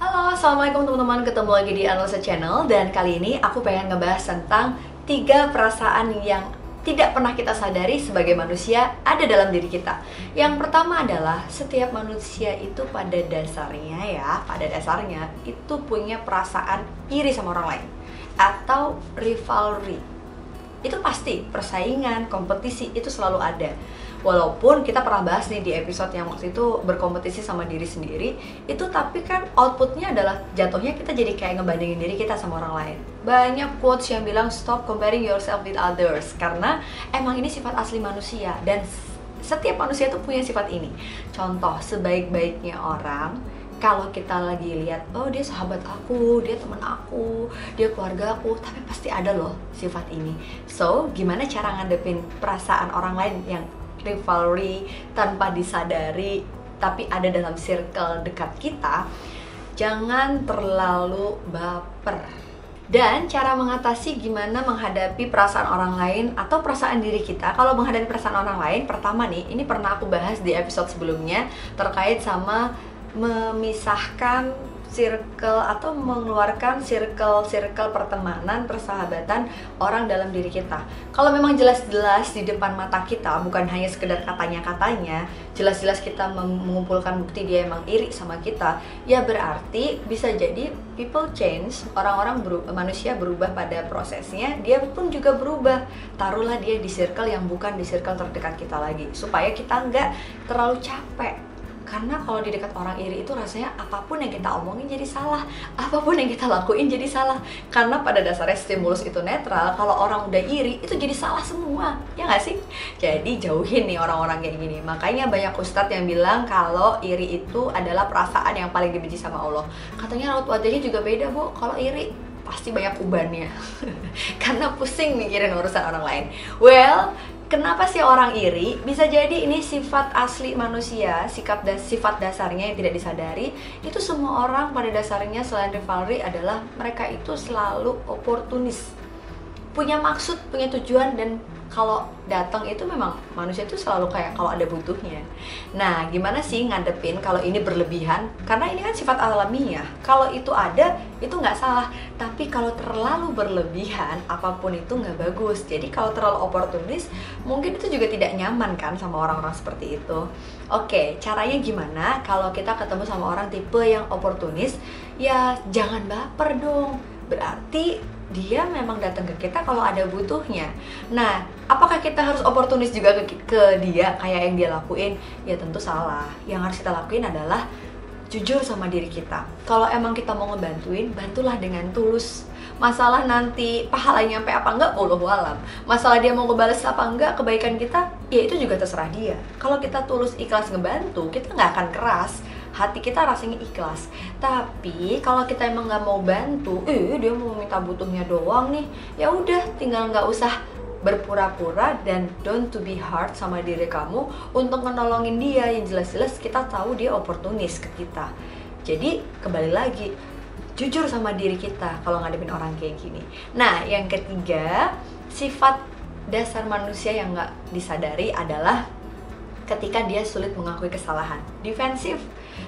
Halo, Assalamualaikum teman-teman, ketemu lagi di Analisa Channel. Dan kali ini aku pengen ngebahas tentang tiga perasaan yang tidak pernah kita sadari sebagai manusia ada dalam diri kita. Yang pertama adalah setiap manusia itu pada dasarnya ya, pada dasarnya itu punya perasaan iri sama orang lain. Atau rivalry. Itu pasti, persaingan, kompetisi itu selalu ada walaupun kita pernah bahas nih di episode yang waktu itu berkompetisi sama diri sendiri itu tapi kan outputnya adalah jatuhnya kita jadi kayak ngebandingin diri kita sama orang lain. Banyak quotes yang bilang stop comparing yourself with others karena emang ini sifat asli manusia dan setiap manusia tuh punya sifat ini. Contoh sebaik-baiknya orang kalau kita lagi lihat oh dia sahabat aku dia teman aku dia keluarga aku tapi pasti ada loh sifat ini. So gimana cara ngadepin perasaan orang lain yang rivalry tanpa disadari tapi ada dalam circle dekat kita jangan terlalu baper. Dan cara mengatasi gimana menghadapi perasaan orang lain atau perasaan diri kita. Kalau menghadapi perasaan orang lain pertama nih ini pernah aku bahas di episode sebelumnya terkait sama memisahkan circle atau mengeluarkan circle-circle pertemanan, persahabatan orang dalam diri kita. Kalau memang jelas-jelas di depan mata kita, bukan hanya sekedar katanya-katanya, jelas-jelas kita mengumpulkan bukti dia emang iri sama kita, ya berarti bisa jadi people change, orang-orang berubah, manusia berubah pada prosesnya, dia pun juga berubah. Taruhlah dia di circle yang bukan di circle terdekat kita lagi, supaya kita nggak terlalu capek karena kalau di dekat orang iri itu rasanya apa pun yang kita omongin jadi salah. Apa pun yang kita lakuin jadi salah. Karena pada dasarnya stimulus itu netral kalau orang udah iri itu jadi salah semua. Ya nggak sih? Jadi jauhin nih orang-orang kayak gini. Makanya banyak ustadz yang bilang kalau iri itu adalah perasaan yang paling dibenci sama Allah. Katanya raut wajahnya juga beda bu kalau iri pasti banyak ubannya karena pusing mikirin urusan orang lain well Kenapa sih orang iri? Bisa jadi ini sifat asli manusia, sikap dan sifat dasarnya yang tidak disadari. Itu semua orang pada dasarnya selain rivalry adalah mereka itu selalu oportunis. Punya maksud, punya tujuan dan kalau datang itu memang manusia itu selalu kayak kalau ada butuhnya. Nah, gimana sih ngadepin kalau ini berlebihan? Karena ini kan sifat alamiah. Kalau itu ada, itu nggak salah. Tapi kalau terlalu berlebihan, apa pun itu nggak bagus. Jadi kalau terlalu oportunis, mungkin itu juga tidak nyaman kan sama orang-orang seperti itu. Oke, caranya gimana? Kalau kita ketemu sama orang tipe yang oportunis, ya jangan baper dong. Berarti dia memang datang ke kita kalau ada butuhnya. Nah, apakah kita harus oportunis juga ke, ke dia kayak yang dia lakuin? Ya tentu salah. Yang harus kita lakuin adalah jujur sama diri kita. Kalau emang kita mau ngebantuin, bantulah dengan tulus. Masalah nanti pahalanya sampai apa enggak, puluh walam. Masalah dia mau ngebales apa enggak kebaikan kita, ya itu juga terserah dia. Kalau kita tulus ikhlas ngebantu, kita nggak akan keras hati kita rasanya ikhlas. Tapi kalau kita emang nggak mau bantu eh dia mau minta butuhnya doang nih. Ya udah tinggal nggak usah berpura-pura dan don't to be hard sama diri kamu untuk menolongin dia. Yang jelas-jelas kita tahu dia oportunis ke kita. Jadi kembali lagi jujur sama diri kita kalau ngadepin orang kayak gini. Nah yang ketiga sifat dasar manusia yang nggak disadari adalah ketika dia sulit mengakui kesalahan. Defensif,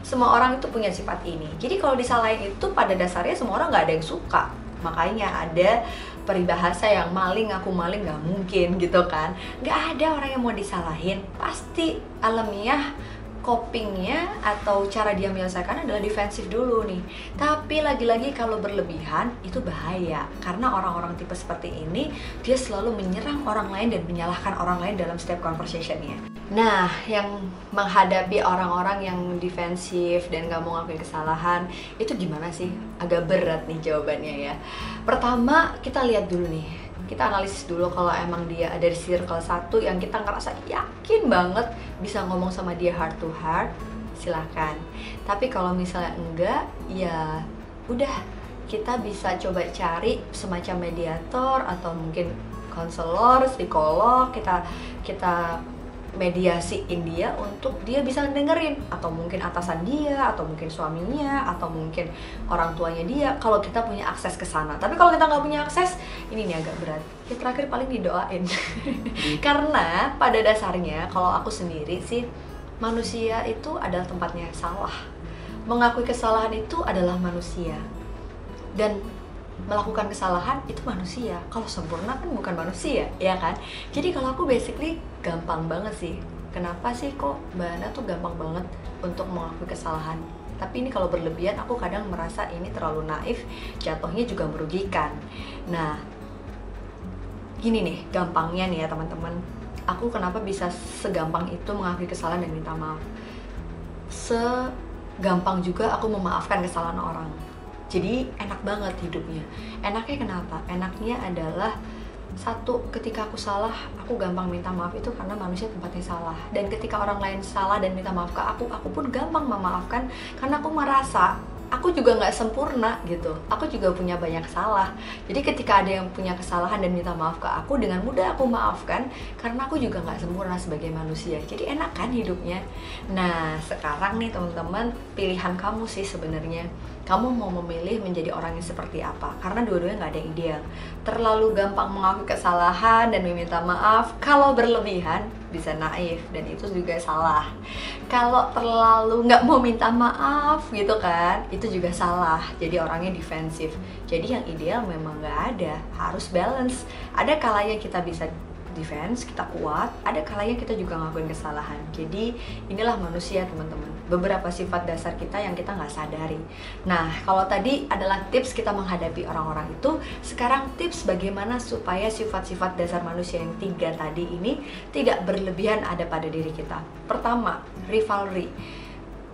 semua orang itu punya sifat ini. Jadi kalau disalahin itu pada dasarnya semua orang nggak ada yang suka. Makanya ada peribahasa yang maling aku maling nggak mungkin gitu kan. Nggak ada orang yang mau disalahin. Pasti alamiah copingnya atau cara dia menyelesaikan adalah defensif dulu nih. Tapi lagi-lagi kalau berlebihan itu bahaya karena orang-orang tipe seperti ini dia selalu menyerang orang lain dan menyalahkan orang lain dalam setiap conversationnya. Nah, yang menghadapi orang-orang yang defensif dan gak mau ngakuin kesalahan itu gimana sih? Agak berat nih jawabannya ya. Pertama kita lihat dulu nih kita analisis dulu kalau emang dia ada di circle satu yang kita ngerasa yakin banget bisa ngomong sama dia heart to heart silahkan tapi kalau misalnya enggak ya udah kita bisa coba cari semacam mediator atau mungkin konselor psikolog kita kita mediasiin dia untuk dia bisa dengerin. Atau mungkin atasan dia atau mungkin suaminya atau mungkin orang tuanya dia kalau kita punya akses ke sana. Tapi kalau kita nggak punya akses ini nih agak berat. Ya terakhir paling didoain. Karena pada dasarnya kalau aku sendiri sih manusia itu adalah tempatnya salah. Mengakui kesalahan itu adalah manusia. Dan melakukan kesalahan itu manusia. Kalau sempurna kan bukan manusia ya kan? Jadi kalau aku basically gampang banget sih. Kenapa sih kok mbak Ana tuh gampang banget untuk mengakui kesalahan? Tapi ini kalau berlebihan aku kadang merasa ini terlalu naif jatuhnya juga merugikan. Nah gini nih gampangnya nih ya teman-teman. Aku kenapa bisa segampang itu mengakui kesalahan dan minta maaf? Segampang juga aku memaafkan kesalahan orang jadi enak banget hidupnya. Enaknya kenapa? Enaknya adalah satu ketika aku salah aku gampang minta maaf itu karena manusia tempatnya salah. Dan ketika orang lain salah dan minta maaf ke aku aku pun gampang memaafkan karena aku merasa aku juga nggak sempurna gitu. Aku juga punya banyak salah. Jadi ketika ada yang punya kesalahan dan minta maaf ke aku dengan mudah aku maafkan karena aku juga nggak sempurna sebagai manusia. Jadi enak kan hidupnya? Nah sekarang nih teman-teman pilihan kamu sih sebenarnya. Kamu mau memilih menjadi orang yang seperti apa? Karena dua-duanya nggak ada yang ideal. Terlalu gampang mengakui kesalahan dan meminta maaf kalau berlebihan bisa naif dan itu juga salah. Kalau terlalu nggak mau minta maaf gitu kan itu juga salah. Jadi orangnya defensif. Jadi yang ideal memang nggak ada harus balance. Ada kalanya kita bisa defense, kita kuat, ada kalanya kita juga ngakuin kesalahan. Jadi inilah manusia teman-teman. Beberapa sifat dasar kita yang kita nggak sadari. Nah, kalau tadi adalah tips kita menghadapi orang-orang itu, sekarang tips bagaimana supaya sifat-sifat dasar manusia yang tiga tadi ini tidak berlebihan ada pada diri kita. Pertama, rivalry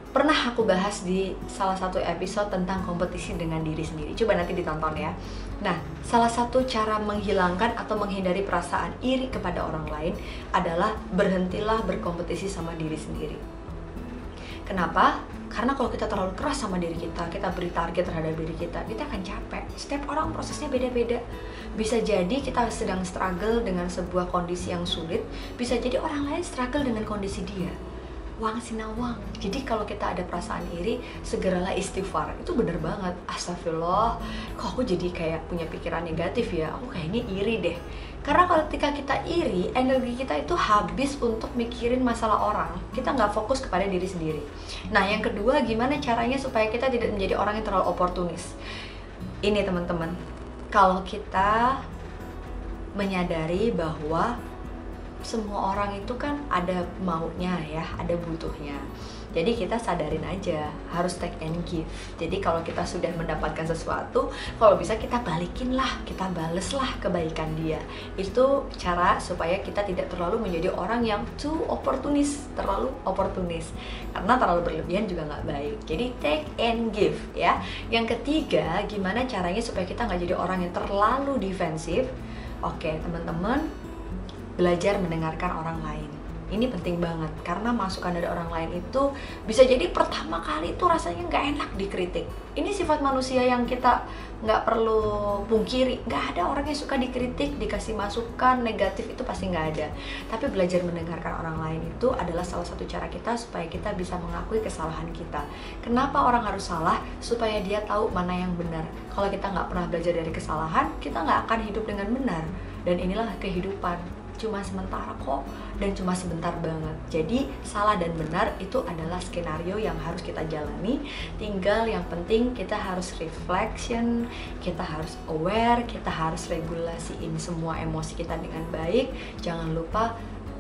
pernah aku bahas di salah satu episode tentang kompetisi dengan diri sendiri. Coba nanti ditonton ya. Nah, salah satu cara menghilangkan atau menghindari perasaan iri kepada orang lain adalah berhentilah berkompetisi sama diri sendiri. Kenapa? Karena kalau kita terlalu keras sama diri kita, kita beri target terhadap diri kita, kita akan capek. Setiap orang prosesnya beda-beda. Bisa jadi kita sedang struggle dengan sebuah kondisi yang sulit, bisa jadi orang lain struggle dengan kondisi dia wang sinawang jadi kalau kita ada perasaan iri segeralah istighfar. Itu bener banget. Astagfirullah. Kok aku jadi kayak punya pikiran negatif ya? Aku kayaknya iri deh. Karena kalau ketika kita iri energi kita itu habis untuk mikirin masalah orang. Kita nggak fokus kepada diri sendiri. Nah yang kedua gimana caranya supaya kita tidak menjadi orang yang terlalu oportunis? Ini teman-teman. Kalau kita menyadari bahwa semua orang itu kan ada maunya ya, ada butuhnya. Jadi kita sadarin aja, harus take and give. Jadi kalau kita sudah mendapatkan sesuatu, kalau bisa kita balikin lah, kita bales lah kebaikan dia. Itu cara supaya kita tidak terlalu menjadi orang yang too oportunis, terlalu oportunis. Karena terlalu berlebihan juga nggak baik. Jadi take and give ya. Yang ketiga, gimana caranya supaya kita nggak jadi orang yang terlalu defensif? Oke, teman-teman, belajar mendengarkan orang lain. Ini penting banget karena masukan dari orang lain itu bisa jadi pertama kali itu rasanya nggak enak dikritik. Ini sifat manusia yang kita nggak perlu pungkiri. Nggak ada orang yang suka dikritik dikasih masukan negatif itu pasti nggak ada. Tapi belajar mendengarkan orang lain itu adalah salah satu cara kita supaya kita bisa mengakui kesalahan kita. Kenapa orang harus salah? Supaya dia tahu mana yang benar. Kalau kita nggak pernah belajar dari kesalahan kita nggak akan hidup dengan benar. Dan inilah kehidupan cuma sementara kok dan cuma sebentar banget. Jadi salah dan benar itu adalah skenario yang harus kita jalani. Tinggal yang penting kita harus reflection, kita harus aware, kita harus regulasiin semua emosi kita dengan baik. Jangan lupa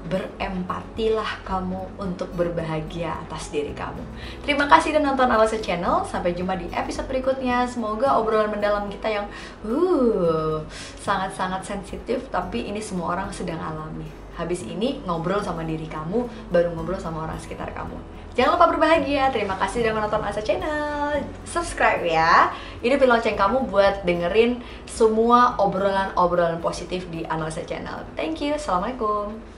berempatilah kamu untuk berbahagia atas diri kamu. Terima kasih sudah nonton Alasa Channel. Sampai jumpa di episode berikutnya. Semoga obrolan mendalam kita yang uh sangat-sangat sensitif tapi ini semua orang sedang alami. Habis ini ngobrol sama diri kamu, baru ngobrol sama orang sekitar kamu. Jangan lupa berbahagia. Terima kasih sudah menonton Alasa Channel. Subscribe ya. Hidupin lonceng kamu buat dengerin semua obrolan-obrolan positif di Analisa Channel. Thank you. Assalamualaikum.